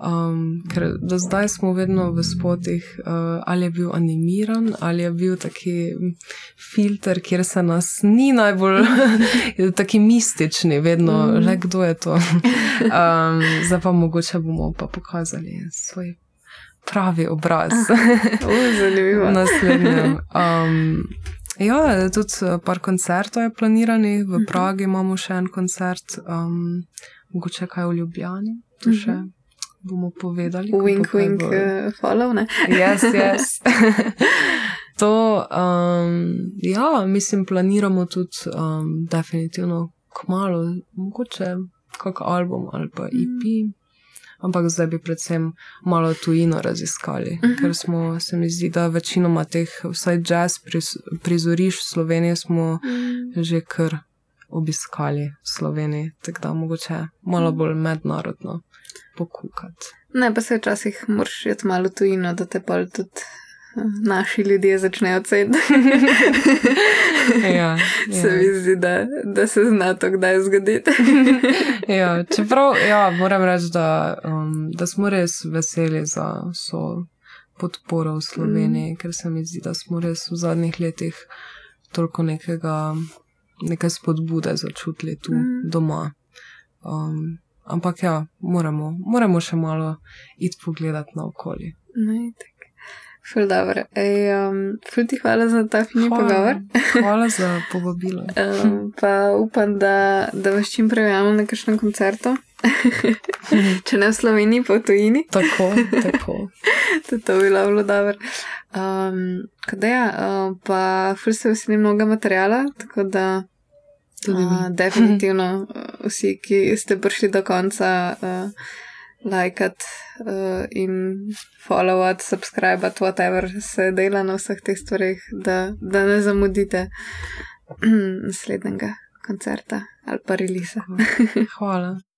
Um, ker do zdaj smo vedno v spotih, uh, ali je bil animiran, ali je bil taki filter, kjer se nas ni najbolj, taki mistični, vedno, Mhm. mm. le kdo je to. Um, zdaj pa mogoče bomo pa pokazali svoj pravi obraz. O, zanimivo. naslednjem. Um, ja, tudi eh, par koncertov je planiranih, v Pragi imamo še en koncert, um, mogoče kaj v Ljubljani, tu še bomo povedali. bo Wink, wink, v- uh, follow, ne? Yes, yes. to, um, ja, mislim, planiramo tudi um, definitivno kmalo, mogoče kak album ali pa EP. Ampak zdaj bi predvsem malo tujino raziskali, uh -huh. ker smo, se mi zdi, da večinoma teh, vsaj jazz priz, prizorišč v Sloveniji, smo Mm. že kar obiskali v Sloveniji, tako da mogoče malo bolj mednarodno pokukati. Ne, pa se včasih moraš iti malo tujino, da te pol tudi naši ljudje začnejo ceniti. Ja, Se mi zdi, da, da se zna to kdaj zgoditi. ja, čeprav ja, moram reči, da, um, da smo res veseli za vso podporo v Sloveniji, mm. ker se mi zdi, da smo res v zadnjih letih toliko nekega, neke spodbude začutili tu Mm. doma. Um, ampak ja, moramo, moramo še malo iti pogledati na okolje. Ne, tako. Ful dobro. Ej, um, ful ti hvala za ta fini pogovor. hvala za povabilo. Um, pa upam, da, da vas čim prej ujamem na kakšnem koncertu. Če ne v Sloveniji, pa v tujini. tako, tako. Tudi to bi bilo dobro. Um, da ja, uh, pa ful se veselim mnogo materijala, tako da uh, definitivno uh, vsi, ki ste prišli do konca, uh, lajkat uh, in followat, subscribat, whatever se dela na vseh teh stvareh, da, da ne zamudite naslednjega koncerta ali pa releasa. Hvala.